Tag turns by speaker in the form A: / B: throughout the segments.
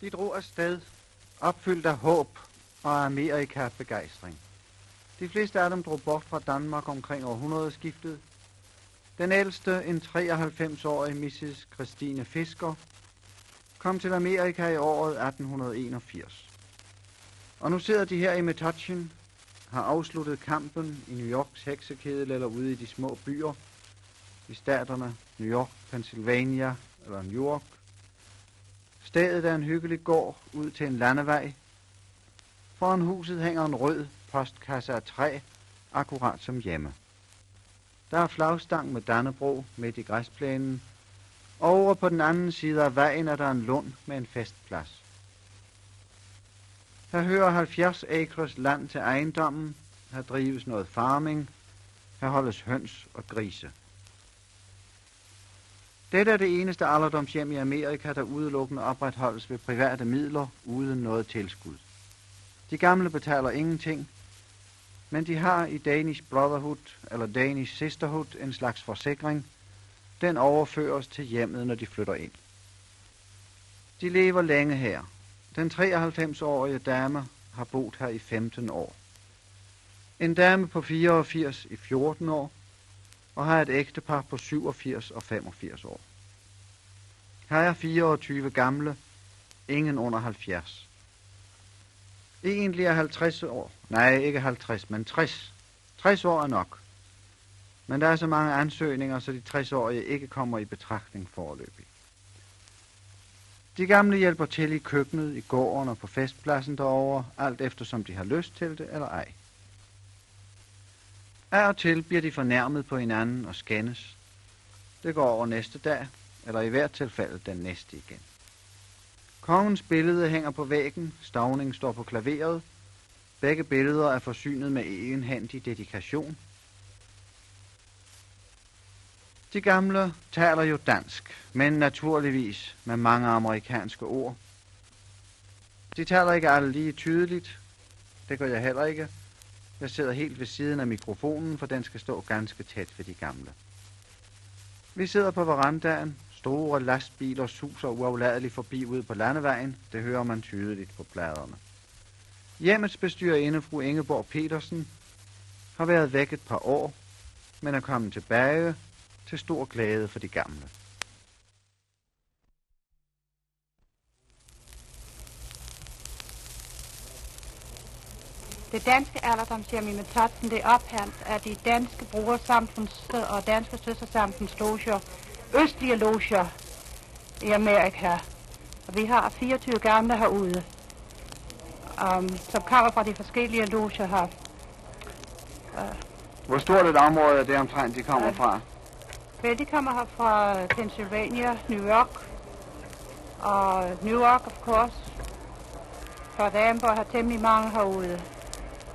A: De drog afsted, opfyldt af håb og Amerika-begejstring. De fleste af dem drog bort fra Danmark omkring århundredeskiftet. Den ældste, en 93-årig Mrs. Christine Fisker, kom til Amerika i året 1881. Og nu sidder de her i Metuchen, har afsluttet kampen i New Yorks heksekedel eller ude i de små byer, i staterne New York, Pennsylvania eller New York. Stedet er en hyggelig gård ud til en landevej. Foran huset hænger en rød postkasse af træ, akkurat som hjemme. Der er flagstang med Dannebro midt i græsplænen, over på den anden side af vejen er der en lund med en festplads. Her hører 70 acres land til ejendommen, her drives noget farming, her holdes høns og grise. Dette er det eneste alderdomshjem i Amerika, der udelukkende opretholdes ved private midler uden noget tilskud. De gamle betaler ingenting, men de har i Danish Brotherhood eller Danish Sisterhood en slags forsikring. Den overføres til hjemmet, når de flytter ind. De lever længe her. Den 93-årige dame har boet her i 15 år. En dame på 84 i 14 år, og har et ægtepar på 87 og 85 år. Her er 24 gamle, ingen under 70. Egentlig er 50 år. Nej, ikke 50, men 60. 60 år er nok. Men der er så mange ansøgninger, så de 60-årige ikke kommer i betragtning forløbig. De gamle hjælper til i køkkenet, i gården og på festpladsen derovre, alt efter som de har lyst til det eller ej. Af og til bliver de fornærmet på hinanden og skændes. Det går over næste dag, eller i hvert tilfælde den næste igen. Kongens billede hænger på væggen, Stavning står på klaveret. Begge billeder er forsynet med egenhændig dedikation. De gamle taler jo dansk, men naturligvis med mange amerikanske ord. De taler ikke alle lige tydeligt. Det gør jeg heller ikke. Jeg sidder helt ved siden af mikrofonen, for den skal stå ganske tæt ved de gamle. Vi sidder på verandaen. Store lastbiler suser uafladeligt forbi ud på landevejen. Det hører man tydeligt på pladerne. Hjemmets bestyrerinde, fru Ingeborg Petersen, har været væk et par år, men er kommet tilbage til stor glæde for de gamle.
B: Det danske alderdomshjem i Metotzen, det er ophandt af de danske brugersamfunds og danske søstersamfunds loger, østlige loger i Amerika. Og vi har 24 gamle herude, um, som kommer fra de forskellige loger her.
A: Uh, Hvor stort et område er det omtrent, de kommer uh, fra?
B: Vel, de kommer her fra Pennsylvania, New York, og New York, of course. For Danborg har temmelig mange herude.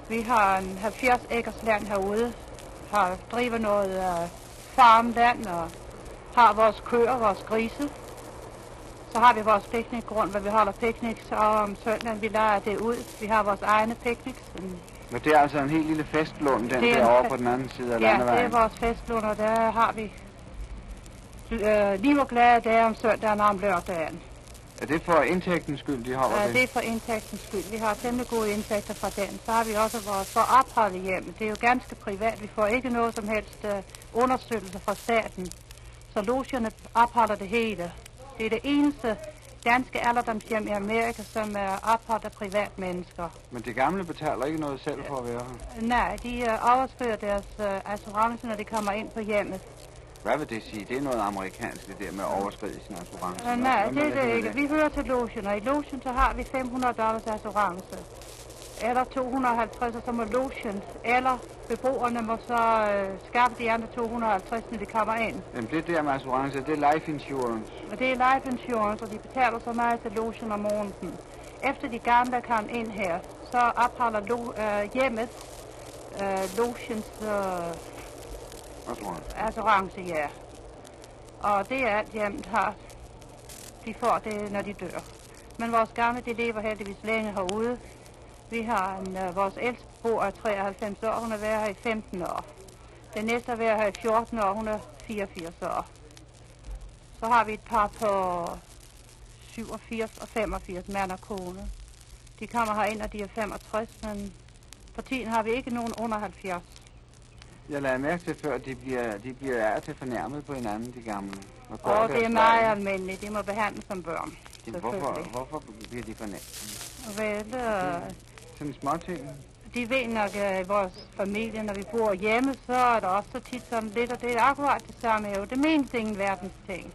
B: Vi har en 70 ægers land herude, har driver noget uh, farmland og har vores køer, vores grise. Så har vi vores piknikgrund, hvor vi holder picnics, og om søndagen vi lader det ud. Vi har vores egne picnics.
A: Men det er altså en helt lille festlund, den derovre på den anden side af
B: ja,
A: landevejen?
B: Ja, det er vores festlund, og der har vi øh, lige hvor glade dage om søndagen og om lørdagen.
A: Er det for indtægtens skyld, de holder
B: ja,
A: det?
B: det er for indtægtens skyld. Vi har temmelig gode indtægter fra den. Så har vi også vores for opholdet hjem. Det er jo ganske privat. Vi får ikke noget som helst uh, understøttelse fra staten. Så logierne opholder det hele. Det er det eneste danske alderdomshjem i Amerika, som er opholdt af privatmennesker.
A: Men de gamle betaler ikke noget selv for at være her?
B: Nej, de uh, overskrider deres uh, assurance, når de kommer ind på hjemmet.
A: Hvad vil det sige? Det er noget amerikansk, det der med at overskride sin assurance.
B: Uh, nej, det er det ikke. Vi hører til logen, og i logen så har vi 500 dollars assurance. Eller 250, og så må logen, eller beboerne må så øh, skaffe de andre 250, når de kommer ind.
A: Jamen det der med assurance, det er life insurance.
B: Og det er life insurance, og de betaler så meget til logen om måneden. Efter de gamle kan ind her, så opholder lo, øh, hjemmet øh, logens øh,
A: assurance.
B: assurance, ja. Og det er alt hjemmet har. De får det, når de dør. Men vores gamle, de lever heldigvis længe herude. Vi har en, uh, vores ældste bor er 93 år, hun har været her i 15 år. Den næste har været her i 14 år, hun er 84 år. Så har vi et par på 87 og 85, mand og kone. De kommer herind, og de er 65, men for tiden har vi ikke nogen under 70.
A: Jeg lader mærke til før, de bliver, de bliver af til fornærmet på hinanden, de gamle.
B: Og, og det er meget almindeligt. De må behandles som børn.
A: Jamen, hvorfor, hvorfor bliver de fornærmet?
B: Vel, øh,
A: Sådan små ting.
B: de ved nok, at i vores familie, når vi bor hjemme, så er der også så tit sådan lidt, og det er akkurat det samme jo. Det menes ingen verdens ting.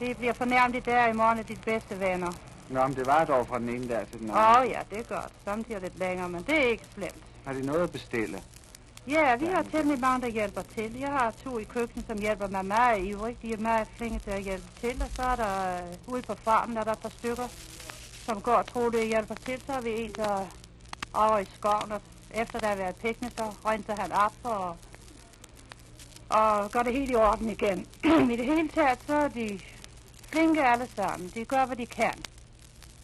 B: Det bliver fornærmet i dag, i morgen er dit bedste venner.
A: Nå, men det var dog fra den ene dag til den anden.
B: Åh oh, ja, det er godt. Samtidig lidt længere, men det er ikke slemt.
A: Har de noget at bestille?
B: Ja, vi har temmelig mange, der hjælper til. Jeg har to i køkkenet, som hjælper mig meget ivrigt. De er meget flinke til at hjælpe til. Og så er der øh, ude på farmen, er der et par stykker, som går og tror, det hjælper til. Så har vi en, der over i skoven, og efter der har været piknik, så renser han op og, og gør det helt i orden igen. I det hele taget, så er de flinke alle sammen. De gør, hvad de kan.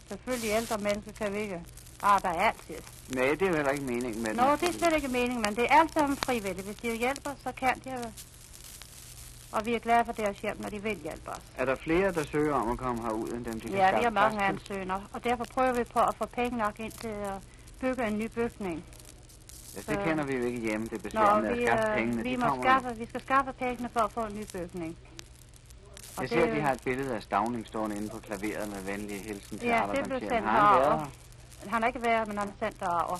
B: Selvfølgelig ældre mennesker kan vi ikke arbejde altid.
A: Nej, det er jo heller ikke meningen med
B: Nå,
A: den.
B: det er slet ikke meningen, men det er alt sammen frivilligt. Hvis de hjælper, så kan de. Og vi er glade for deres hjælp, når de vil hjælpe os.
A: Er der flere, der søger om at komme herud, end dem, de kan
B: Ja, vi har mange ansøgner, og derfor prøver vi på at få penge nok ind til at bygge en ny bygning.
A: Ja, det
B: så-
A: kender vi jo ikke hjemme, det
B: Nå,
A: besvær med at skaffe
B: øh,
A: pengene.
B: vi, må skaffe, vi skal skaffe pengene for at få en ny bygning. Og
A: Jeg ser, at de har et billede af Stavning stående inde på klaveret med venlige hilsen til
B: Ja, det blev sendt herover. Han har ikke været, men han har sendt derover.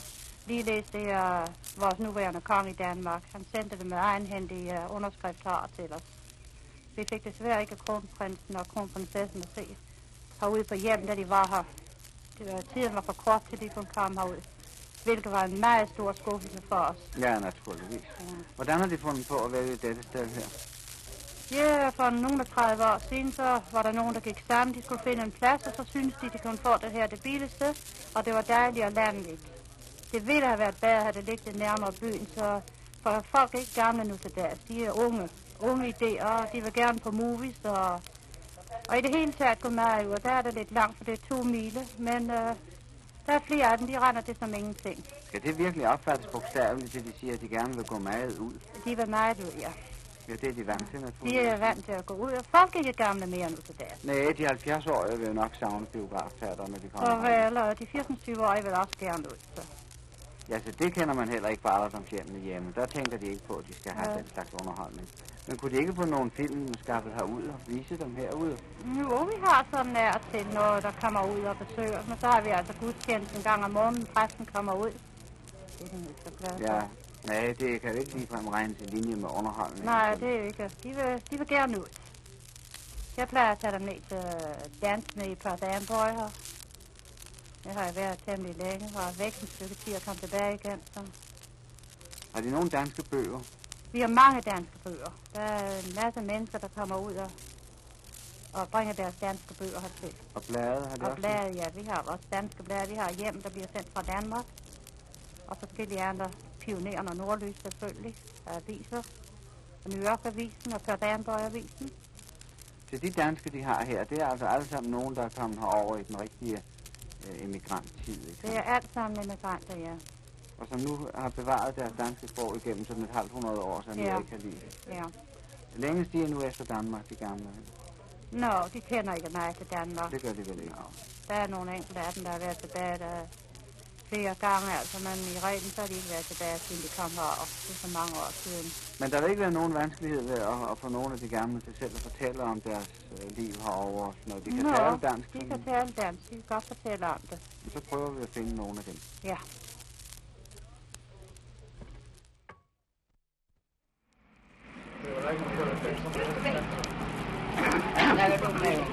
B: Ligeledes det er vores nuværende konge i Danmark. Han sendte det med egenhændig uh, underskrift her til os. Vi fik desværre ikke kronprinsen og kronprinsessen at se herude på hjem, da de var her. Det var, tiden var for kort til, de kunne komme herud. Hvilket var en meget stor skuffelse for os.
A: Ja, naturligvis. Hvordan har de fundet på at vælge dette sted her?
B: Ja, for nogle af 30 år siden, så var der nogen, der gik sammen. De skulle finde en plads, og så syntes de, de kunne få det her det billigste. Og det var dejligt og landligt. Det ville have været bedre, havde det ligget nærmere byen, så for folk er ikke gamle nu til dags. De er unge. Unge idéer, og de vil gerne på movies, og, og i det hele taget gå meget ud. Der er det lidt langt, for det er to mile, men øh, der er flere af dem, de render det som ingenting.
A: Skal det virkelig opfattes bogstaveligt, til de siger, at de gerne vil gå meget ud?
B: De vil meget ud, ja.
A: Ja, det er de vant til,
B: De
A: naturligvis.
B: er vant til at gå ud, og folk er ikke gamle mere nu til dags.
A: Nej, de 70-årige vil jo nok savne biografteater, når de kommer herud.
B: vel, og de 24-årige vil også gerne ud. Så.
A: Ja, så det kender man heller ikke fra alderdomshjemmene hjemme. Der tænker de ikke på, at de skal have
B: Ja.
A: den slags underholdning. Men kunne de ikke få nogle film skaffet herud og vise dem herude?
B: Jo, vi har så nær til noget, der kommer ud og besøger. Men så har vi altså gudstjeneste en gang om måneden. Præsten kommer ud. Det er den så glad.
A: Ja, nej, det kan jo ikke ligefrem regnes i linje med underholdning.
B: Nej, det er jo ikke. De vil, de vil gerne ud. Jeg plejer at tage dem ned til dans ned i Perth Amboy her. Det har jeg været temmelig længe, og væk et stykke tid og kom tilbage igen. Så.
A: Har de nogle danske bøger?
B: Vi har mange danske bøger. Der er en masse mennesker, der kommer ud og, og bringer deres danske bøger hertil.
A: Og blade har de
B: Og
A: også?
B: blade, ja, vi har også danske blade. Vi har hjem, der bliver sendt fra Danmark. Og forskellige andre pionererne og nordlys selvfølgelig. Er aviser. Og New York-avisen og Perdanborg-avisen.
A: Så de danske, de har her, det er altså alle sammen nogen, der er kommet herover i den rigtige øh, emigrant-tid. Ikke?
B: Det er alt sammen immigranter, ja.
A: Og som nu har bevaret deres danske sprog igennem sådan et halvt hundrede år, som
B: Ja.
A: kan lide.
B: ja.
A: Længe stiger nu efter Danmark, de gamle.
B: Nå, de kender ikke mig til Danmark.
A: Det gør de vel ikke.
B: Der er nogle enkelte af dem, der har været tilbage der flere gange, altså, men i reglen så har de ikke været tilbage, siden de kom her, og det er så mange år siden.
A: Men der vil ikke være nogen vanskelighed ved at, at få nogle af de gamle til selv at fortælle om deres øh, liv herovre, når de kan
B: Nå,
A: tale dansk.
B: De
A: sådan.
B: kan tale dansk, de kan godt fortælle om det.
A: Så prøver vi at finde nogle af dem.
B: Ja.
C: Det. Stor nok til det. Der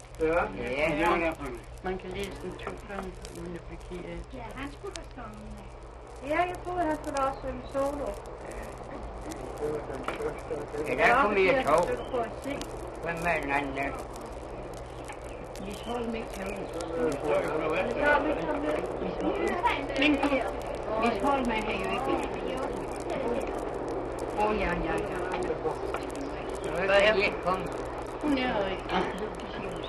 B: 40.
C: Ja, ja. ja.
D: Man kan læse den to gange, uden at blive ked af Ja, han skulle da sunget.
B: Ja, jeg troede, han skulle også synge solo.
C: Ja, der kom jeg tog. Hvem er den anden der?
D: Vi tror
B: med at vi Men vi tror, man har jo ikke. Åh, ja, ja, ja.
D: Hvad er det, kom?
B: Hun er ikke.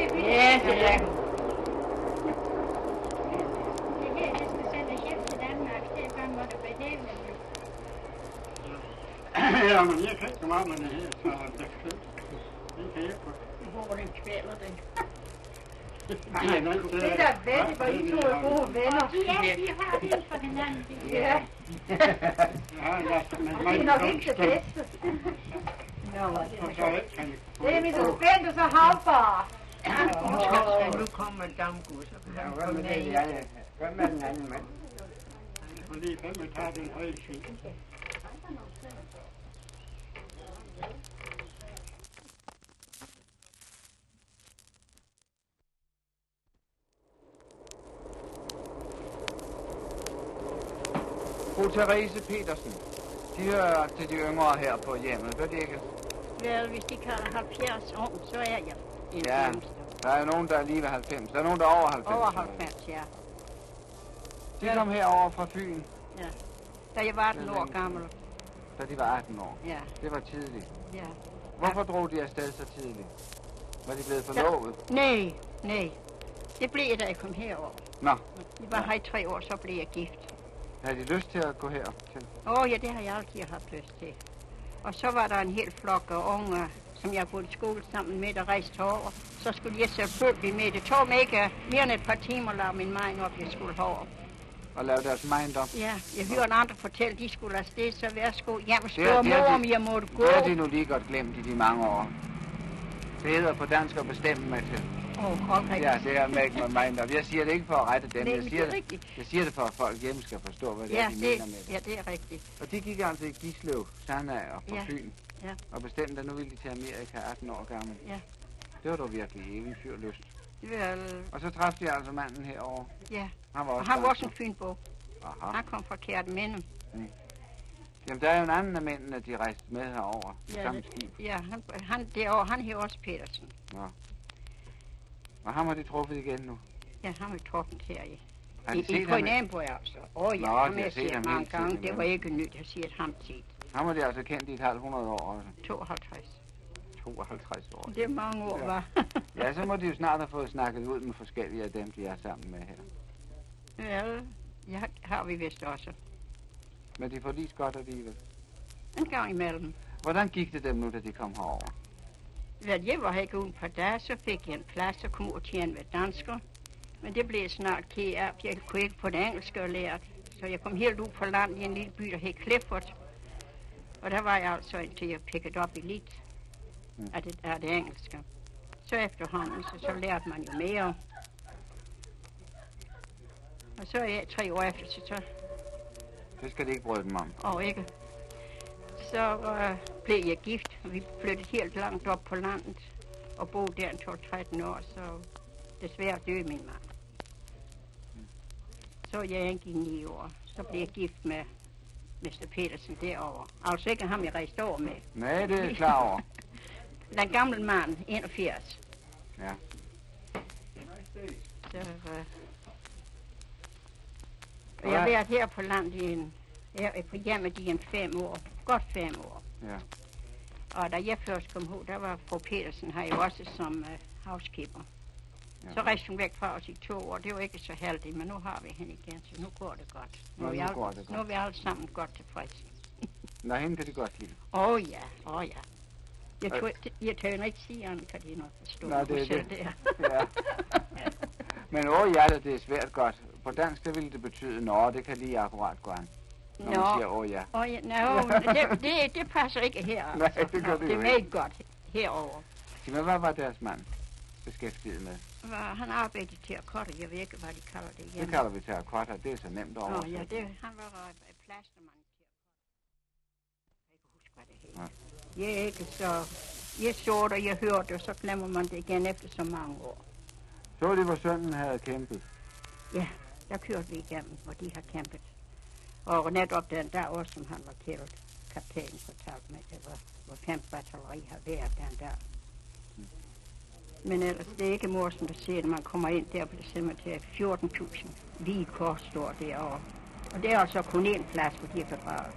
D: Ja, det er hun.
E: Det her, det skal sendes hjem til Danmark, det er bare måtte behæve.
C: ja, men jeg kan ikke komme af med det her, så det kan det kan jeg på.
D: Hvor den kvæler den.
C: Nej, nej, det
B: Det er da vældig, hvor I to er gode venner.
E: Ja, de har det for hinanden. det er-
B: Ja,
C: Ja, lad os med
B: det
C: mig
B: er nok ikke det bedste. Nå,
C: Og så ikke kan
B: det er vi så
D: nu komme en damgud, så kan han komme med i.
C: Hvad med den anden mand? Og lige fem og tager den høje svin.
A: Fru Therese Petersen, de hører til de yngre her på hjemmet, gør de ikke?
E: Vel, hvis de kalder 70 år, så er jeg en
A: Ja,
E: yngste.
A: Der er nogen, der er lige ved 90. Der er nogen, der er over 90.
E: Over 90, ja.
A: De kom herover fra Fyn,
E: Da jeg var 18 år gammel.
A: da de var 18 år.
E: Ja,
A: Det var tidligt.
E: ja.
A: Hvorfor drog de afsted så tidligt? Var de blevet forlovet?
E: Nej, nej. Det blev jeg, da jeg kom herover.
A: Nå.
E: Jeg var her i tre år, så blev jeg gift.
A: Havde de lyst til at gå her til?
E: Åh oh, ja, det har jeg altid haft lyst til. Og så var der en hel flok af unge, som jeg gået i skole sammen med, der rejste herover. Så skulle jeg selvfølgelig med. Det tog mig ikke mere end et par timer at lave min mind op, jeg skulle herover.
A: Og lave deres mind op?
E: Ja, jeg hørte andre fortælle, de skulle afsted, så værsgo.
A: Er- det er
E: mor, om jeg måtte gå.
A: Det har de nu lige godt glemt i de mange år. Det hedder på dansk at bestemme.
E: Åh, oh, okay.
A: Ja, det er make my mind up. Jeg siger det ikke for at rette dem.
E: Nej,
A: Jeg siger
E: det rigtigt.
A: jeg siger det for, at folk hjemme skal forstå, hvad det
E: Ja,
A: er, de
E: det,
A: mener med det.
E: ja, det er rigtigt.
A: Og de gik altså i Gislev, Sandager på
E: Ja,
A: Fyn.
E: ja.
A: Og bestemte, at nu ville de til Amerika 18 år gammel.
E: Ja.
A: Det var dog virkelig eventyrlyst.
E: Vel,
A: Og så træffede de altså manden herover.
E: ja.
A: Han var
E: Og
A: også
E: han var også en fynbo.
A: Aha.
E: Han kom fra Kærteminde.
A: Jamen, der er jo en anden af mændene, de rejste med herover. Ja,
E: Ja,
A: samme
E: det-
A: skib.
E: Ja, han, han, derovre, han hed også Petersen.
A: Og ham har de truffet igen nu.
E: Ja, han var truffet her i,
A: Har
E: i,
A: de set
E: i
A: ham?
E: Grønlandborg, altså. Åh oh, ja,
A: Nå,
E: ham
A: de
E: har
A: har
E: jeg
A: set
E: set
A: ham
E: mange gange. Det
A: ja.
E: var ikke nyt, jeg siger ham tit.
A: Ham har de altså kendt i et halvt hundrede år også.
E: 52.
A: 52 år.
E: Det er mange år,
A: Ja.
E: var.
A: Ja, så må de jo snart have fået snakket ud med forskellige af dem, de er sammen med her.
E: Vel, ja, har vi vist også.
A: Men de får lige godt alligevel.
E: En gang imellem.
A: Hvordan gik det dem nu, da de kom herover?
E: Vel, jeg var ikke uden par dage, så fik jeg en plads og kom ud til en ved dansker. Men det blev snart ked af, for jeg kunne ikke på det engelske og lært. Så jeg kom helt ud på land i en lille by, der hed Clifford. Og der var jeg altså indtil jeg pickede op i lidt
A: Mm.
E: af det, af det engelske. Så efterhånden, så, så lærte man jo mere. Og så jeg tre år efter, så, så
A: Det skal de ikke brøde dem om.
E: og ikke. Så øh, blev jeg gift, og vi flyttede helt langt op på landet og boede der en 12-13 år, så desværre døde min mand. Så jeg ikke i ni år. Så blev jeg gift med Mr. Petersen derovre. Altså ikke ham, jeg rejste over med.
A: Nej, det er klar over.
E: Den gamle mand, 81.
A: Ja.
E: Så, øh, og jeg har været her på landet i en, jeg er på hjemmet i en fem år. Godt fem år.
A: Ja.
E: Og da jeg først kom ud, der var fru Petersen her jo også som uh, housekeeper.
A: Ja.
E: Så rejste hun væk fra os i to år. Det var ikke så heldigt, men nu har vi hende igen, så nu går det godt.
A: Nå,
E: er vi
A: nu
E: alle-
A: det godt.
E: Nu er vi alle sammen godt tilfredse.
A: Nå, hende kan de godt lide.
E: Åh oh, ja, åh oh, ja. Jeg,
A: Øh.
E: tror, jeg tør ikke sige andet, kan de nok forstå.
A: Nå, det er det.
E: Der.
A: Ja. Men åh ja, det er svært godt. På dansk, der ville det betyde, nå, det kan lige akkurat gå an. Når man
E: Nå,
A: siger, åh ja.
E: åh ja, no, det, det, det passer ikke her.
A: Nej,
E: altså.
A: det gør det
E: det
A: jo
E: er
A: ikke.
E: godt herover.
A: Sig mig, hvad var deres mand beskæftiget med?
E: Var, han arbejdede til at korte, jeg ved ikke, hvad de kalder det
A: Det
E: hjemme.
A: kalder vi til akkorder. Det er så nemt over.
E: Åh ja, det, han var øh, plastermand at Jeg det er ikke så... Jeg så det, jeg hørte det, og så glemmer man det igen efter så mange år.
A: Så det, hvor sønnen havde kæmpet.
E: Der kørte vi igennem, hvor de har kæmpet. Og netop den der år, som han var kæret, kaptajnen fortalte mig, det var, hvor fem batteri har været den der. Men ellers, det er ikke mor, som du siger, når man kommer ind der på det cemeterie. 14.000 lige kort står derovre. Og det er altså kun én plads, hvor de er begravet.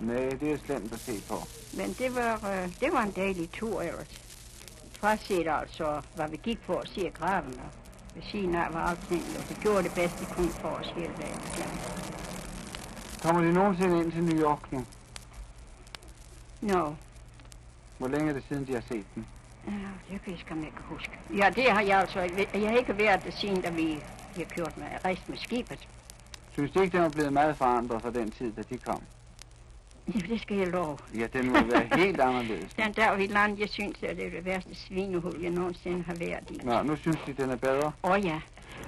A: Nej, det er slemt at se på.
E: Men det var, øh, det var en dejlig tur ellers. Fraset altså, hvad vi gik på at se graven, og ved siden af var alting, og det gjorde det bedste, kunne for os hele dagen.
A: Kommer de nogensinde ind til New York nu?
E: Nå,
A: Hvor længe er det siden, de har set den?
E: ja, det kan jeg skam ikke huske. Ja, det har jeg altså ikke. Jeg har ikke været det siden, da vi, har kørt med, rejst med skibet.
A: Synes du ikke, den var blevet meget forandret fra den tid, da de kom?
E: Ja, det skal jeg love.
A: Ja, den må være helt anderledes.
E: Den der vi land, jeg synes, at det er det værste svinehul, jeg nogensinde har været i.
A: Nå, nu synes de, den er bedre.
E: Åh oh, ja.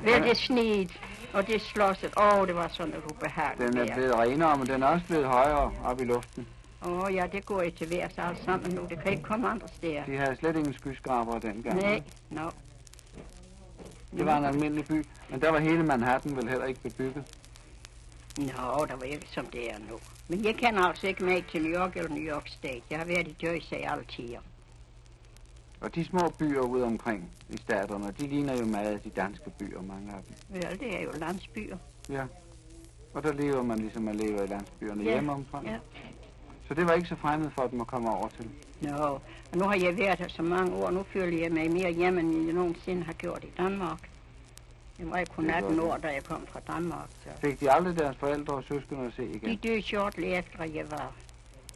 E: Vel, det sneet, og det slåsset. Åh, oh, det var sådan et ubehageligt
A: Den er blevet renere, men den er også blevet højere op i luften.
E: Åh oh, ja, det går i til værs alt sammen nu. Det kan ikke komme andre steder.
A: De havde slet ingen skyskraber dengang.
E: Nej, nå.
A: Det var en almindelig by, men der var hele Manhattan vel heller ikke bebygget.
E: Nå, der var ikke som det er nu. Men jeg kender altså ikke med til New York eller New York State. Jeg har været i Jersey i alle tider.
A: Og de små byer ude omkring i staterne, de ligner jo meget de danske byer, mange af dem.
E: Vel, det er jo landsbyer.
A: Og der lever man ligesom man lever i landsbyerne
E: Ja,
A: hjemme omkring.
E: ja.
A: Så det var ikke så fremmed for dem at komme over til.
E: Nå, og nu har jeg været her så mange år. Nu føler jeg mig mere hjemme, end jeg nogensinde har gjort i Danmark. Jeg var jo kun
A: Det er
E: 18
A: godt.
E: år, da jeg kom fra Danmark. Så.
A: Fik de aldrig deres forældre og søskende at se
E: De
A: igen?
E: døde shortly efter, jeg var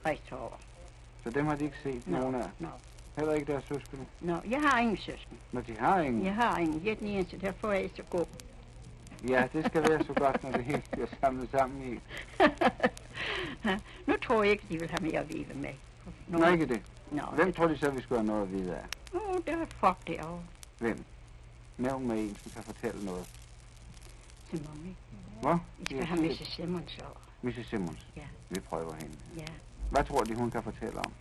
E: rejst over.
A: Så dem har de ikke set
E: Nå,
A: nogen af.
E: nå.
A: Heller ikke deres søskende.
E: Nå, jeg har ingen søsken.
A: Når de har ingen.
E: Jeg har ingen. Jeg er den eneste, derfor er jeg så god.
A: Ja, det skal være så godt, når det hele bliver samlet sammen i.
E: nu tror jeg ikke, de vil have mere at vide med.
A: Nå, ikke det.
E: Nå,
A: Hvem tror de så, vi skulle have noget at vide af?
E: Åh, det er fuck derovre.
A: Hvem? Nævn med en, som kan fortælle noget.
E: Simon,
A: Hvad?
E: vi skal have Mrs. Simmons over.
A: Mrs. Simmons.
E: Ja.
A: Vi prøver hende.
E: Ja.
A: Hvad tror de, hun kan fortælle om?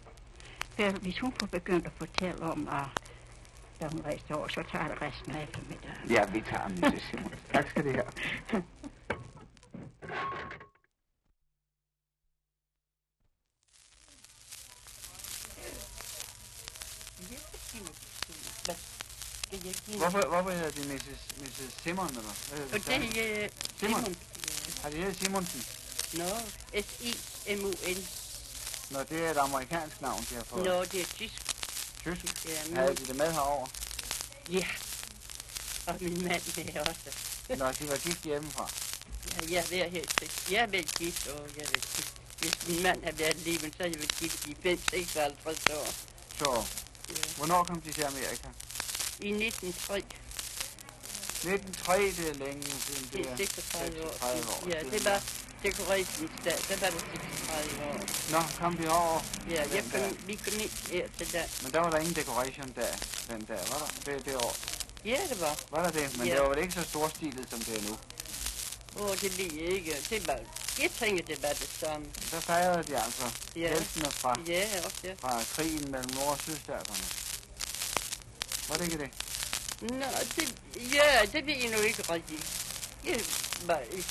E: Vel, hvis hun får begyndt at fortælle om, at da hun rejste over, så tager det resten af eftermiddagen.
A: Ja, vi tager Mrs. Simmons. tak skal det have. Hvorfor, hvorfor hedder de Mrs. Mrs. Simon, eller? Hvad hedder det?
D: det er
A: Simon.
D: Simon.
A: Har de heddet Simonsen?
D: Nå, S-I-M-O-N.
A: Nå, det er et amerikansk navn, de har fået.
D: Nå, det er tysk.
A: Tysk.
D: Ja,
A: Havde
D: men,
A: de det med herover?
D: ja. Og min mand med også.
A: Nå, de var gift hjemmefra.
D: Ja, jeg er helt sikkert. Jeg er vel gift, og jeg er gift. Hvis min mand har været livet, så er jeg vel gift i 5-56 år.
A: Så,
D: Ja.
A: hvornår kom de til Amerika?
D: I 1903,
A: 1903, det er længe siden.
D: det er 36 år.
A: 36 år
D: Ja,
A: siden,
D: det var dekorationens dag. Der var det 36 år.
A: Nå, kom de over.
D: Ja, jeg kom, vi kom ind her til dag.
A: Men der var der ingen decoration der, den der, var der? Det, det år.
D: Ja, det var.
A: Var der det? Men
D: Ja.
A: det var vel ikke så storstilet, som det er nu.
D: Åh, det lige ikke. Det var, jeg tænkte, det var det samme.
A: Der fejrede de altså
D: Ja,
A: heltene fra,
D: ja, også ja.
A: fra krigen mellem Nord- og Sydstaterne. Var det ikke det?
D: Nå, det, ja, det ved jeg nu ikke rigtigt. Jeg var, jeg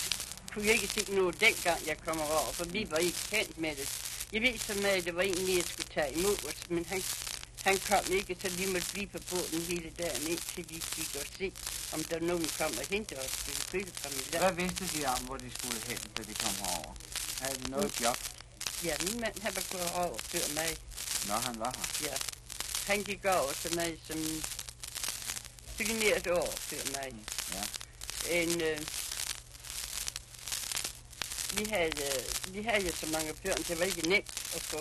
D: kunne ikke se noget dengang, jeg kom over, for vi var ikke kendt med det. Jeg ved så med, at det var en, jeg skulle tage imod os, men han, han kom ikke, så vi måtte blive på båden hele dagen, indtil vi fik at se, om der nogen kom og hente os, vi kunne komme i land.
A: Hvad vidste de om, hvor de skulle hen, da de kom herover? Havde de noget job?
D: Ja, min mand, han var gået over før mig.
A: Nå, han var her.
D: Ja. Han gik over til mig som signeret år før mig.
A: Ja.
D: En, øh, vi, havde, øh, vi havde jo så mange børn, det var ikke nemt at få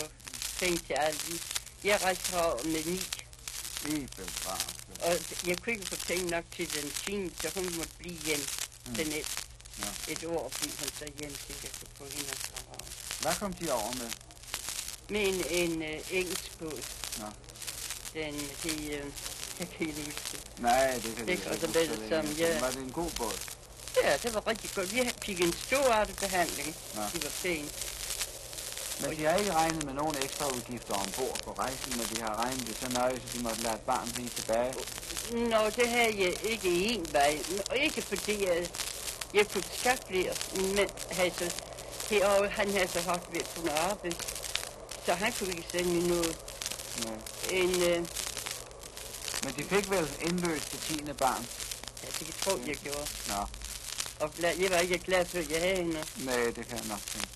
D: penge til alt. Jeg rejste herover med ni,
A: Belgrad.
D: og jeg kunne ikke få penge nok til den time, så hun måtte blive hjemme
A: Mm.
D: til net.
A: Ja.
D: Et år blev hun så hjem til, at jeg kunne få hende herover.
A: Hvad kom de over med?
D: Med en, en øh, engelsk båd.
A: Nå.
D: Den hed, øh, jeg kan ikke huske det.
A: Nej, det kan de
D: Ikke, og så
A: huske
D: det
A: siden.
D: ja.
A: Var det en god båd?
D: Ja, det var rigtig godt. Vi fik en stor behandling.
A: Nå.
D: De var pæne.
A: Men de har ikke regnet med nogen ekstra udgifter ombord på rejsen, men de har regnet det så nøje, så de måtte lade et barn blive tilbage.
D: Nå, det havde jeg ikke i en vej. Og ikke fordi jeg, jeg kunne skaffe flere. Min mand havde så, herovre, han havde så haft ved at kunne arbejde. Så han kunne ikke sende mig noget.
A: Ja.
D: En, øh,
A: Men de fik vel indløst det 10. barn?
D: Ja, det kan tro, jeg gjorde.
A: Nå,
D: Og jeg var ikke glad for, at jeg havde hende.
A: nej, det kan jeg nok tænke.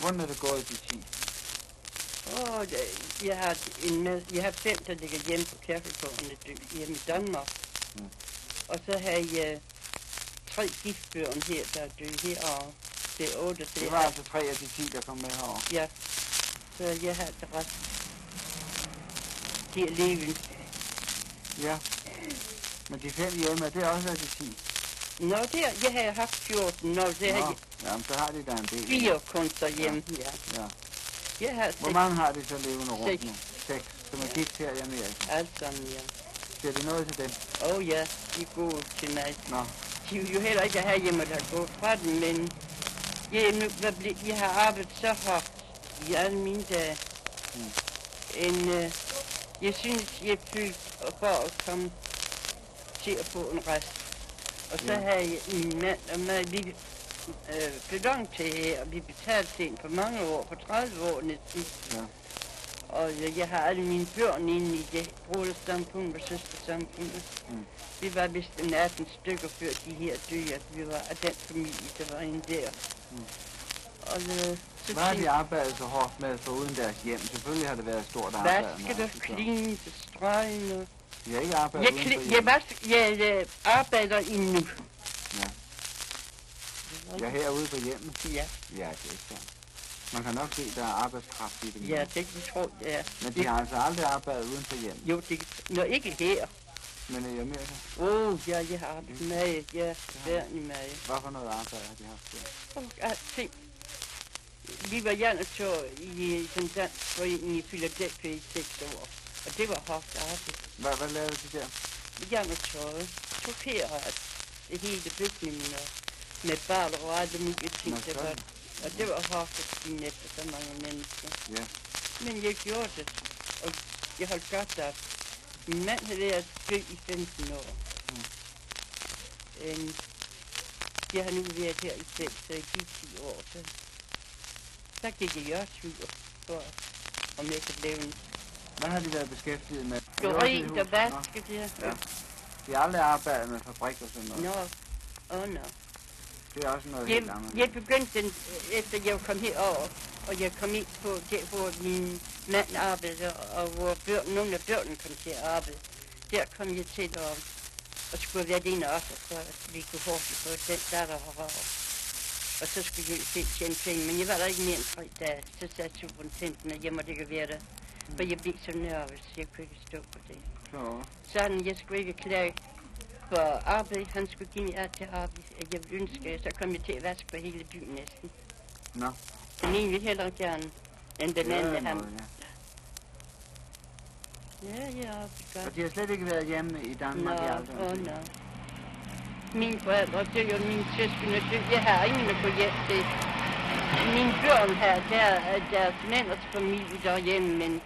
A: Hvordan er det gået, de 10?
D: Åh, det- jeg har en med, jeg har fem, der ligger hjemme på kirkegården hjemme i Danmark.
A: Mm.
D: Og så har jeg tre giftbørn her, der er døde her, og det er otte, det
A: Det var altså tre af de 10, der kom med herover.
D: Ja, så jeg har det ret. Er levende.
A: Ja. Men de fem hjemme, det er også af de 10.
D: Nå, det er, jeg har haft 14, nå, det har
A: Nå,
D: jeg
A: jamen, så har de da en del.
D: fire kunster hjemme, ja.
A: Ja.
D: Jeg har
A: Hvor mange har de så levende rundt nu? Seks. Som er gift her i Amerika.
D: alt sammen, ja.
A: Ser de noget til dem?
D: Åh oh, ja, de er gode til mig.
A: Nå,
D: De vil jo heller ikke have hjemme, der går fra den, men jeg, nu, hvad ble, jeg har arbejdet så hårdt i alle mine dage.
A: Mm.
D: En, øh, jeg synes, jeg følte for at komme til at få en rest. Og så
A: Ja.
D: har jeg min mand og mig, vi øh, flyttet til her, og vi betalte til en for mange år, for 30 år næsten.
A: Ja.
D: Og øh, jeg har alle mine børn inde i det brodersamfund og søstersamfund.
A: Mm.
D: Vi var vist en 18 stykker før de her døde, at vi var af den familie, der var inde der.
A: Mm.
D: Og øh,
A: hvad har de arbejdet så hårdt med for uden deres hjem? Selvfølgelig har det været et stort arbejde.
D: og
A: det,
D: strøgen. Og...
A: De har ikke arbejdet
D: Jeg,
A: uden
D: jeg, vask, jeg øh, arbejder endnu.
A: Ja. Jeg er herude på hjemmet.
D: Ja,
A: Ja, det er sandt. Man kan nok se, der er arbejdskraft i det.
D: ja, det kan jeg tro, er.
A: Men de har altså aldrig arbejdet uden for hjemmet.
D: Jo, det Nå, ikke her.
A: Men i Amerika,
D: Åh, oh, ja, jeg har arbejdet med, ja, værd i mig.
A: hvad for noget arbejde har de haft der?
D: Og alting. Vi var jernetår i den dansk forening i Philadelphia i seks år. Og det var hårdt arbejde.
A: Hvad, hvad lavede de der?
D: Jernetøjet. Tokerede det hele bygningen og med bal og alle mulige ting,
A: Nå,
D: der var. Og det var hårdt at spille efter så mange mennesker.
A: Ja.
D: Men jeg gjorde det, og jeg holdt godt af. Min mand havde været død i 15 år.
A: Mm.
D: En, jeg har nu været her i 6, så jeg gik 10 år. Så, så gik jeg også tur for, om jeg kunne lave en
A: Hvad har de været beskæftiget med?
D: jo og vaske det.
A: Ja. De har aldrig arbejdet med fabrik og sådan noget.
D: Nå, åh oh, nå.
A: Det er også noget
D: Jeg,
A: helt andet.
D: jeg begyndte den, efter jeg kom herover, og jeg kom ind på der, hvor min mand arbejdede, og hvor børn, nogle af børnene kom til at arbejde. Der kom jeg til at, at skulle være alene også, at vi kunne hurtigt få den datter herover. Og så skulle jeg se tjene penge, men jeg var der ikke mere end tre dage. Så sagde superintendenten, at jeg måtte ikke være der. For jeg blev så nervøs, jeg kunne ikke stå på det.
A: Så,
D: Sådan, jeg skulle ikke klage for arbejde. Han skulle give mig alt til arbejde. at Jeg ville ønske, så kom jeg til at vaske på hele byen næsten.
A: Nå.
D: Den ene ville hellere gerne, end den anden.
A: Ja,
D: Han.
A: noget, ja.
D: Ja, ja, det gør
A: Og de har slet ikke været hjemme i Danmark i aldrig.
D: åh, nå. Mine forældre dør, og mine søskende dør. Jeg har ingen at gå hjem til. Mine børn her, der er deres mænds familie derhjemme, men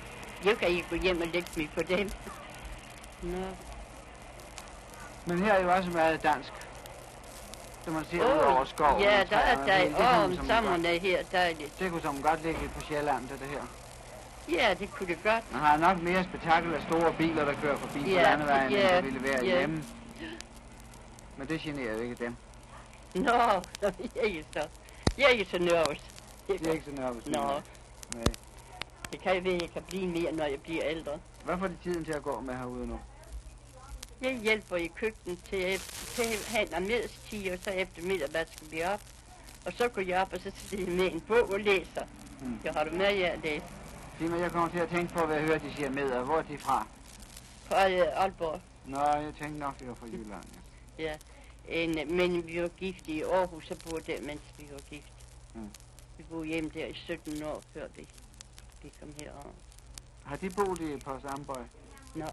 D: jeg kan ikke gå hjem og lægge mig på dem. Nå,
A: Men her er jo også meget dansk. Som man ser ud
D: Åh,
A: over skoven.
D: Ja,
A: og
D: der er
A: kunne
D: Åh, om
A: som
D: sommeren er her dejligt.
A: Det kunne som godt ligge på Sjælland, det, det her.
D: Ja, det kunne det godt.
A: Man har nok mere spektakel af store biler, der kører forbi på
D: Ja,
A: landevejen, end
D: ja,
A: der ville være
D: ja.
A: hjemme. Men det generer jo ikke dem.
D: Nå, jeg er ikke så. Jeg er ikke så nervøs.
A: Det er ikke så nervøs.
D: Nå,
A: Nej.
D: det kan jeg ved, jeg kan blive mere, når jeg bliver ældre.
A: Hvad får de tiden til at gå med herude nu?
D: Jeg hjælper i køkkenet til til have en middagstid, og så eftermiddag vasker vi op. Og så går jeg op, og så sidder jeg med en bog og læser.
A: Mm.
D: Jeg har du med jer at læse
A: Sig mig, jeg kommer til at tænke på, hvad jeg hører, de siger med, og hvor er de fra?
D: fra øh, Aalborg.
A: Nå, jeg tænkte nok, det var fra Jylland. Ja.
D: En, øh, men vi var gift i Aarhus, og boede der, mens vi var gift.
A: Mm.
D: Vi boede hjemme der i 17 år, før vi, vi kom herover.
A: Har de boet i på Sambøj?
D: Nå.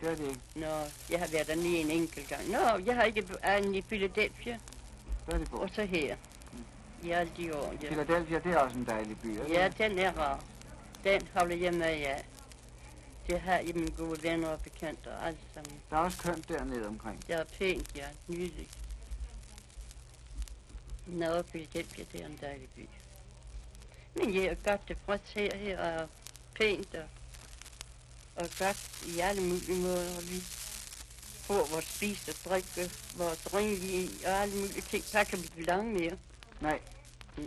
A: Det har de ikke.
D: Nå, jeg har været der lige en enkelt gang. Nå, jeg har ikke andet i Philadelphia,
A: Der har de boet.
D: og så her. I alle de år, ja.
A: Philadelphia, det er også en dejlig by. er det
D: Ja,
A: ikke?
D: den er rar. Den holder jeg med af. Det har jeg mine gode venner og bekendte og alt sammen.
A: Der er også kønt dernede omkring.
D: Det er pænt, ja. Nydeligt. Nå, Philadelphia, det er en dejlig by. Men jeg er godt tilfreds her. Her er pænt og, og godt i alle mulige måder. Vi får vores spise og drikke, vores ringe og alle mulige ting. Der kan vi ikke lange mere.
A: Nej.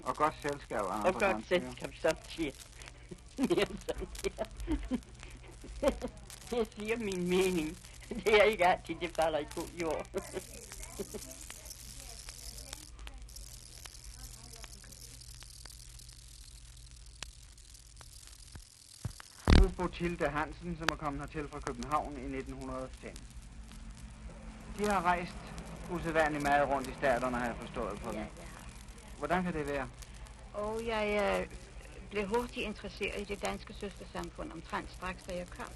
A: Og godt selskab.
D: Og
A: andre
D: godt selskab samtidig. Mere sådan her. Jeg siger min mening. Det er ikke altid, det falder i god jord.
A: Fru Tilde Hansen, som er kommet hertil fra København i 1905. De har rejst usædvanligt meget rundt i staterne, har jeg forstået på
F: Ja,
A: dem.
F: det har
A: Hvordan kan det være?
F: Og jeg øh, blev hurtigt interesseret i det danske søstersamfund omtrent straks, da jeg kom.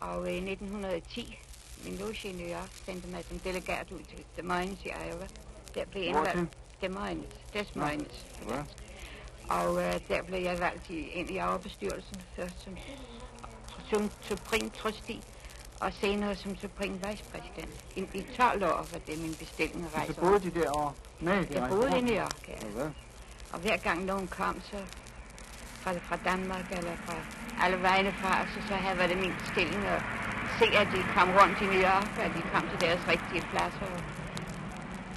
F: Og i 1910, min loge i New York, sendte mig som delegat ud til Des Moines i Iowa. Der blev indvalgt Des Moines. Des. Moines.
A: Ja.
F: Og øh, der blev jeg valgt i, ind i Iowa-bestyrelsen, først som, som supreme trustee, og senere som supreme vicepræsident. I, I 12 år var det min bestilling rejse
A: Så boede de derovre? Nej, de
F: Jeg boede i. New York, ja. Og hver gang nogen kom, så fra, fra Danmark eller fra alle vegne fra, så, så havde været det min stilling at se, at de kom rundt i New York, at de kom til deres rigtige pladser. Og,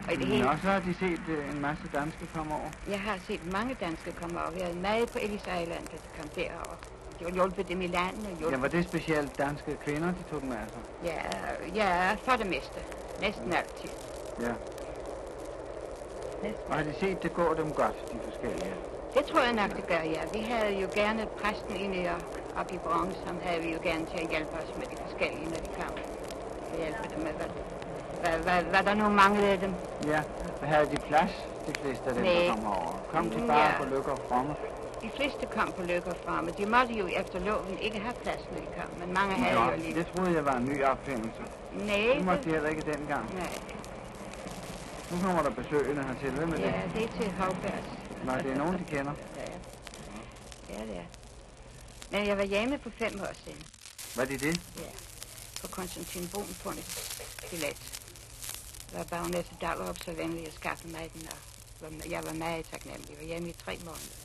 F: og i det hele,
A: Nå, så har de set øh, en masse danske komme over.
F: jeg har set mange danske komme over. Vi havde meget på Ellis Island, da de kom derover. De var hjulpet dem i landet. og
A: Ja,
F: Hjulpet.
A: var det specielt danske kvinder, de tog dem af sig?
F: Ja, ja, for det meste. Næsten altid.
A: Ja.
F: Næsten
A: Og har de set det gå dem godt, de forskellige?
F: Det tror jeg nok, det gør, ja. Vi havde jo gerne præsten i New York, op i Bronx, som havde vi jo gerne til at hjælpe os med de forskellige, når de kom. Og hjælpe dem med, hvad, hvad, hvad, hvad der nu manglede dem.
A: Ja. Havde de plads, de fleste af dem,
F: Nej.
A: der kom over? Kom de bare
F: Ja.
A: på lykke og fromme?
F: De fleste kom på lykke fra, men de måtte jo efter loven ikke have plads, når de kom. Men mange havde jo alligevel.
A: det troede jeg var en ny opfindelse.
F: Nej,
A: Det måtte de heller ikke dengang.
F: nej.
A: Nu kommer der besøgende hertil. Hvem er det?
F: Ja, det er til Havbergs.
A: Nå, det er nogen, de kender.
F: Ja, ja, det er. Men jeg var hjemme for fem år siden.
A: Var det det?
F: Ja, på Konstantin Brun på en billet. Var bagnæsse Dallerup så venlig at skaffe mig den, og jeg var meget taknemmelig. Jeg var hjemme i tre måneder.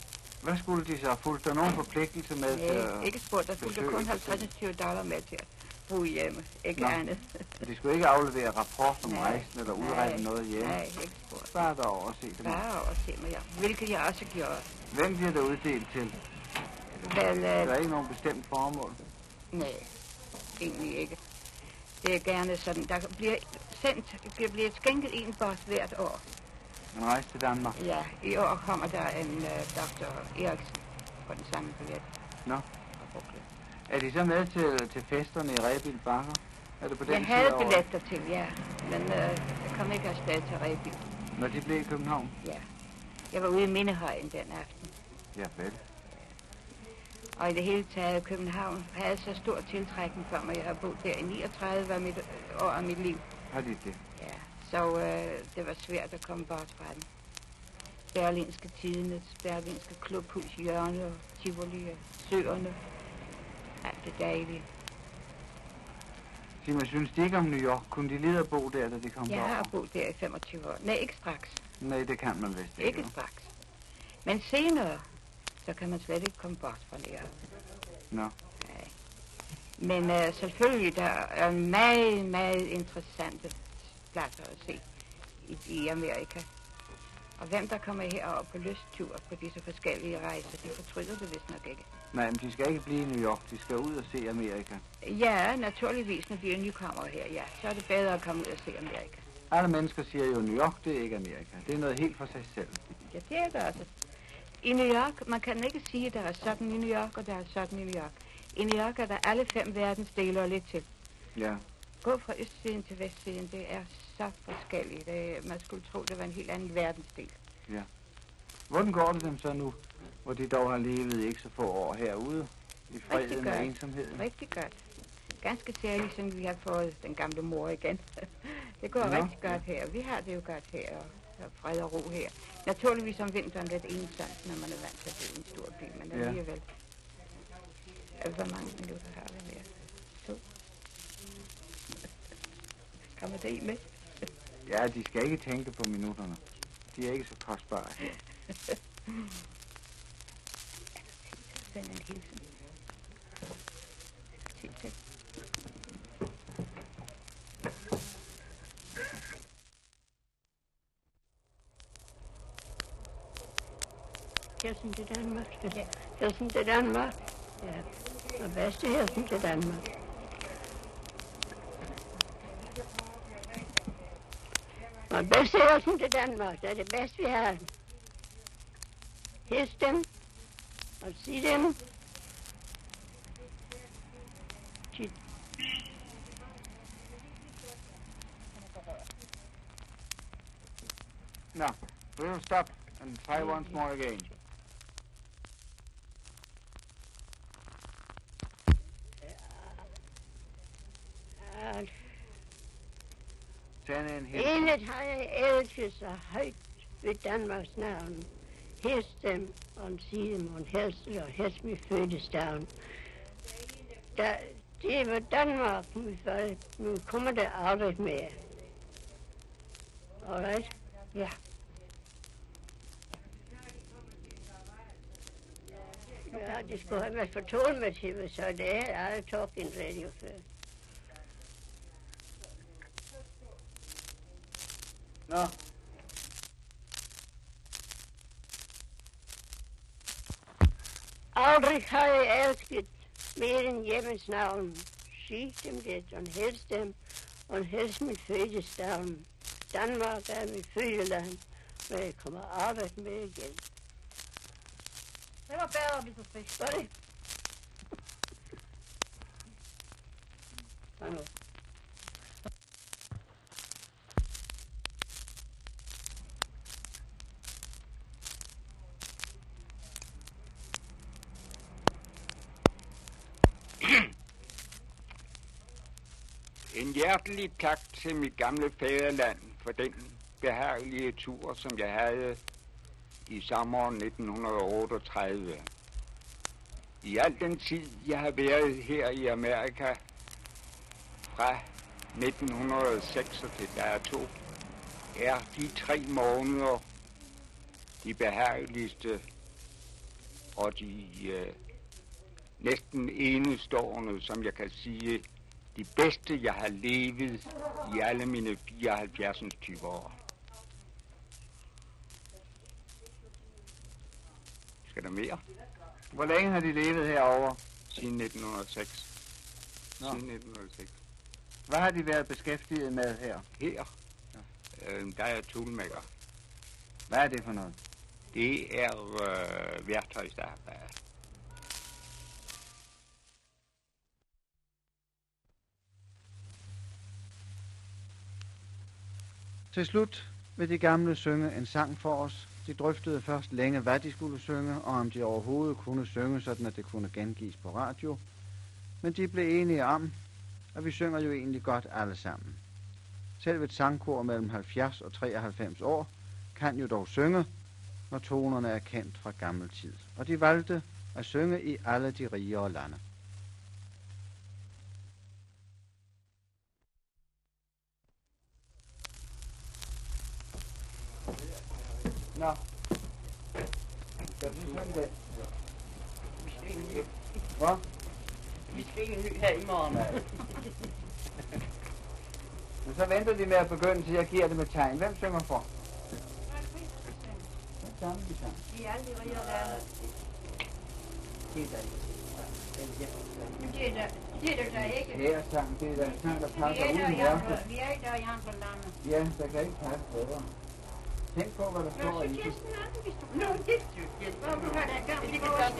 A: Hvad skulle de så have fulgt? Der nogen forpligtelse med til
F: Nej,
A: at...
F: ikke spurgt. Der fulgte kun
A: for
F: 50-20 dollar med til at bo hjemme. Ikke
A: Nå.
F: andet.
A: De skulle ikke aflevere rapport om
F: Nej.
A: rejsen eller udrette noget hjemme.
F: Nej, ikke spurgt.
A: Bare derovre og se dem.
F: Bare over at se mig, ja. Hvilket jeg også gjorde.
A: Hvem bliver der uddelt til?
F: Vel,
A: Der
F: øh,
A: er ikke nogen bestemt formål.
F: nej, egentlig ikke. Det er gerne sådan, der bliver sendt, der bliver skænket en bot hvert år.
A: En rejse til Danmark.
F: Ja, i år kommer der en uh, doktor Eriksen på den samme billet.
A: Nå.
F: Brooklyn.
A: Er de så med til, til festerne i Rebild Bakker? Er det på den
F: Jeg havde
A: året?
F: billetter til, ja, men uh, jeg kom ikke afsted til Rebild.
A: Når de blev i København?
F: Ja. Jeg var ude i Mindehøjen den aften.
A: Ja, vel.
F: Og i det hele taget, København havde så stor tiltrækning for mig. Jeg har boet der i 39 af mit, år af mit liv.
A: Har de det?
F: Ja. Så øh, det var svært at komme bort fra den. Berlinske Tidene, Berlinske Klubhus, Hjørne, Tivoli, og Søerne. Alt det dejlige.
A: Sig mig, synes de ikke om New York? Kunne de lide at bo der, da de kom
F: Jeg
A: derover?
F: har boet der i 25 år. Nej, ikke straks.
A: Nej, det kan man vist ikke.
F: Ikke straks. Men senere, så kan man slet ikke komme bort fra det.
A: Nå.
F: Nej. Men øh, selvfølgelig, der er meget, meget interessante pladser at se i, i Amerika. Og hvem der kommer herover på lysttur på disse forskellige rejser, de fortryder det vist nok ikke.
A: Nej, men de skal ikke blive i New York. De skal ud og se Amerika.
F: Ja, naturligvis, når de er nykommere her, ja. Så er det bedre at komme ud og se Amerika.
A: Alle mennesker siger jo, New York, det er ikke Amerika. Det er noget helt for sig selv.
F: Ja, det er det også. I New York, man kan ikke sige, at der er sådan i New York, og der er sådan i New York. I New York er der alle fem verdensdele og lidt til.
A: Ja.
F: Gå fra østsiden til vestsiden, det er så forskelligt. Det, man skulle tro, det var en helt anden verdensdel.
A: Hvordan går det dem så nu, hvor de dog har levet ikke så få år herude? I freden og ensomheden?
F: Rigtig godt. Ganske særligt, siden vi har fået den gamle mor igen. det går
A: Nå,
F: rigtig godt her. Vi har det jo godt her, og der er fred og ro her. Naturligvis om vinteren lidt ensomt, når man er vant til at bo i en stor by, men
A: Ja.
F: alligevel. Altså, Hvor mange minutter har vi mere? To. Kommer det i med?
A: Ja, de skal ikke tænke på minutterne. De er ikke så kostbare her.
F: Hilsen til
G: Danmark. Ja. Hilsen til Danmark. Ja. Og bedste hilsen til Danmark. Og bedste hilsen til Danmark. Det er det bedste, vi har. Hils dem. Og sig dem. Sig
A: Now, we'll stop and try once more again.
G: at
A: Send in here.
G: Endet har jeg elsket så højt ved Danmarks navn. Hils dem og sig dem og helst og helst med fødesdagen. Da, det var Danmark, mit folk. Nu kommer der aldrig mere. Alright? Ja. Ja, det skulle have været fortalt mig til mig, så det er aldrig talking radio før.
A: Nå,
G: Aldrig har jeg elsket mere end hjemmets navn. Sig dem det, og helst dem, og helst mit fødesdagen. Danmark er mit fødeland, men jeg kommer aldrig med igen.
H: Det var bedre, hvis du fik.
G: Sorry. Hallo.
I: En hjertelig tak til mit gamle fædreland for den behagelige tur, som jeg havde i sommeren 1938. I al den tid, jeg har været her i Amerika, fra 1906 til dato, er de tre måneder de behageligste og de øh, næsten enestående, som jeg kan sige, de bedste, jeg har levet i alle mine 74 20 år. Skal der mere?
A: hvor længe har de levet herovre?
I: Siden 1906.
A: Nå.
I: Siden 1906.
A: Hvad har de været beskæftiget med her?
I: Her, øh, der er toolmaker.
A: Hvad er det for noget?
I: Det er øh, værktøjsarbejde.
A: Til slut vil de gamle synge en sang for os. De drøftede først længe, hvad de skulle synge, og om de overhovedet kunne synge, sådan at det kunne gengives på radio. Men de blev enige om, at vi synger jo egentlig godt alle sammen. Selv et sangkor mellem 70 og 93 år kan jo dog synge, når tonerne er kendt fra gammel tid. Og de valgte at synge i alle de rigere lande. Nå. Skal du synge det? Hvad?
D: Vi skal ikke ny her i morgen.
A: Men så venter de med at begynde, til jeg giver det med tegn. Hvem synger for? Hvem sammen vi sang?
H: I alle de rige lande.
A: Det er der.
G: Men det er der, det er der, der ikke.
A: Her sang, det er der sang, der
G: Vi
A: passer
G: er
A: uden
G: vi er ikke der i andre lande.
A: Ja, der kan ikke passe bedre. Tænk på, hvad der
G: Nå,
A: står
G: så
A: i det.
G: Kirsten anden, hvis du
D: Nå,
G: kan.
D: det er
G: Hvorfor har der gang i
D: kan
G: vores?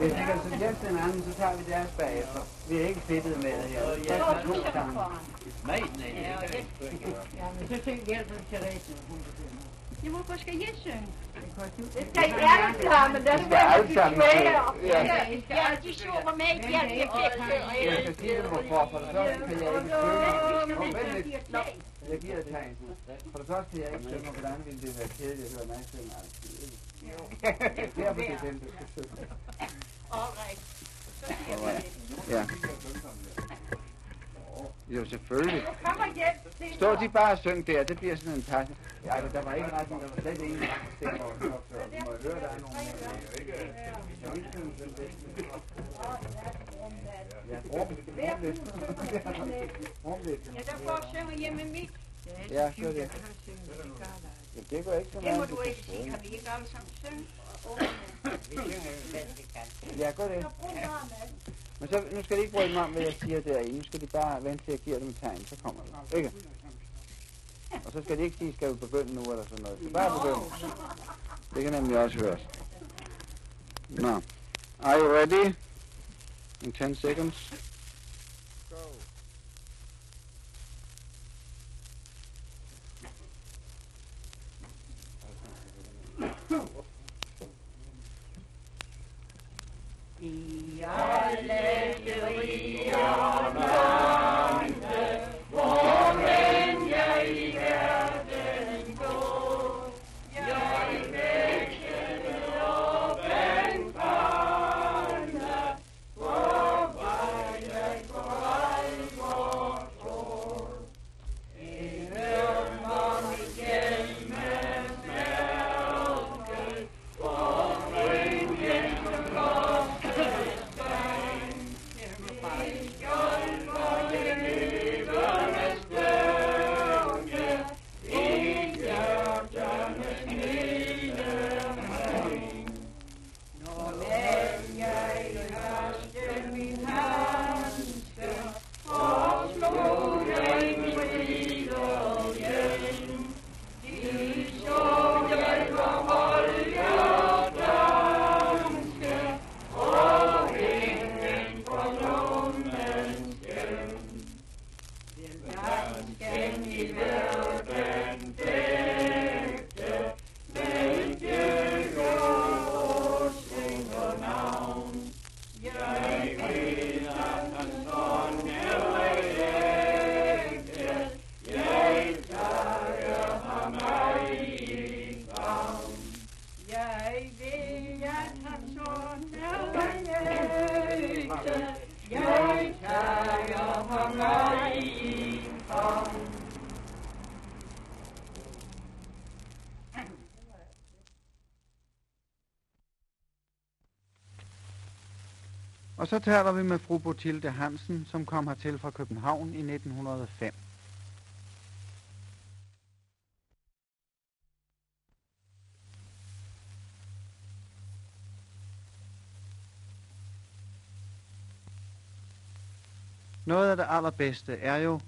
A: Hvis vi kan den anden, så tager vi deres bagefter. Vi er ikke fedtet med det her. Vi tager to sange.
J: Nej, nej,
G: Ja, det.
H: Ja, men så tænk hjælper Therese. Hun kan synge.
G: Jamen, hvorfor skal jeg synge?
H: Det skal I alle sammen. Der
A: skal alle sammen synge. Ja.
G: Ja, de sover med i bjerget.
A: Jeg skal sige det, hvorfor. For første kan jeg ikke synge. Jeg giver et tegn. For det første jeg ikke synge, og hvordan ville det være kedeligt at høre mig synge altid. Derfor det er den, du skal synge. Ja. Jo, selvfølgelig.
H: kommer hjem.
A: Stå de bare og syng der, det bliver sådan en passe. Ja, altså, der var ikke ret, der var slet ingen stemmer. Du må høre, der er nogle... Ja, rum. Rum lidt. Rum lidt.
G: Ja, der får synge hjemme mit.
A: Ja, så er det. Ja, det går ikke så
G: Det
A: meget.
G: må du ikke sige. Kan vi ikke alle sammen synge?
D: Vi synger bedst, vi kan.
A: Ja, gør det. Men så, nu skal de ikke bruge mig om, hvad jeg siger derinde. Nu skal de bare vente til, at jeg giver dem et tegn, så kommer det. Ikke? Og så skal de ikke sige, skal vi begynde nu, eller sådan noget. Så bare begynde. Det kan nemlig også høres. Nå. Are you ready? In 10 seconds. Så taler vi med fru Botilde Hansen, som kom hertil fra København i 1905. Noget af det allerbedste er jo,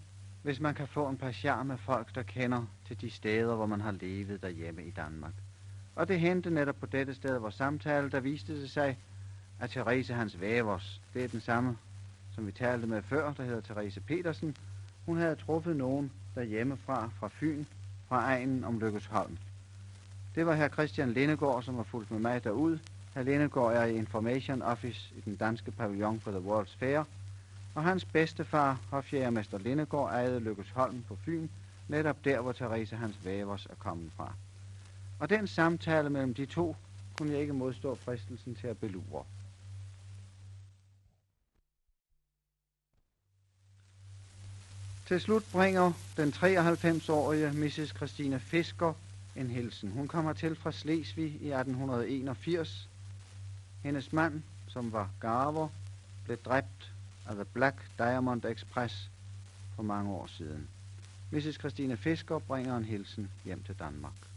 A: hvis man kan få en par med folk, der kender til de steder, hvor man har levet derhjemme i Danmark. Og det hente netop på dette sted, hvor samtale, der viste det sig, af Therese Hans Vævers, det er den samme, som vi talte med før, der hedder Therese Petersen, hun havde truffet nogen derhjemmefra, fra Fyn, fra egnen om Lykkesholm. Det var her Christian Lindegård, som har fulgt med mig derud. Herr Lindegård er i Information Office i den danske pavillon på The World's Fair, og hans bedstefar, hofjægermester Lindegård, ejede Lykkesholm på Fyn, netop der, hvor Therese Hans Vævers er kommet fra. Og den samtale mellem de to kunne jeg ikke modstå fristelsen til at belure. Til slut bringer den 93-årige Mrs. Christina Fisker en hilsen. Hun kommer til fra Slesvig i 1881. Hendes mand, som var garver, blev dræbt af The Black Diamond Express for mange år siden. Mrs. Christine Fisker bringer en hilsen hjem til Danmark.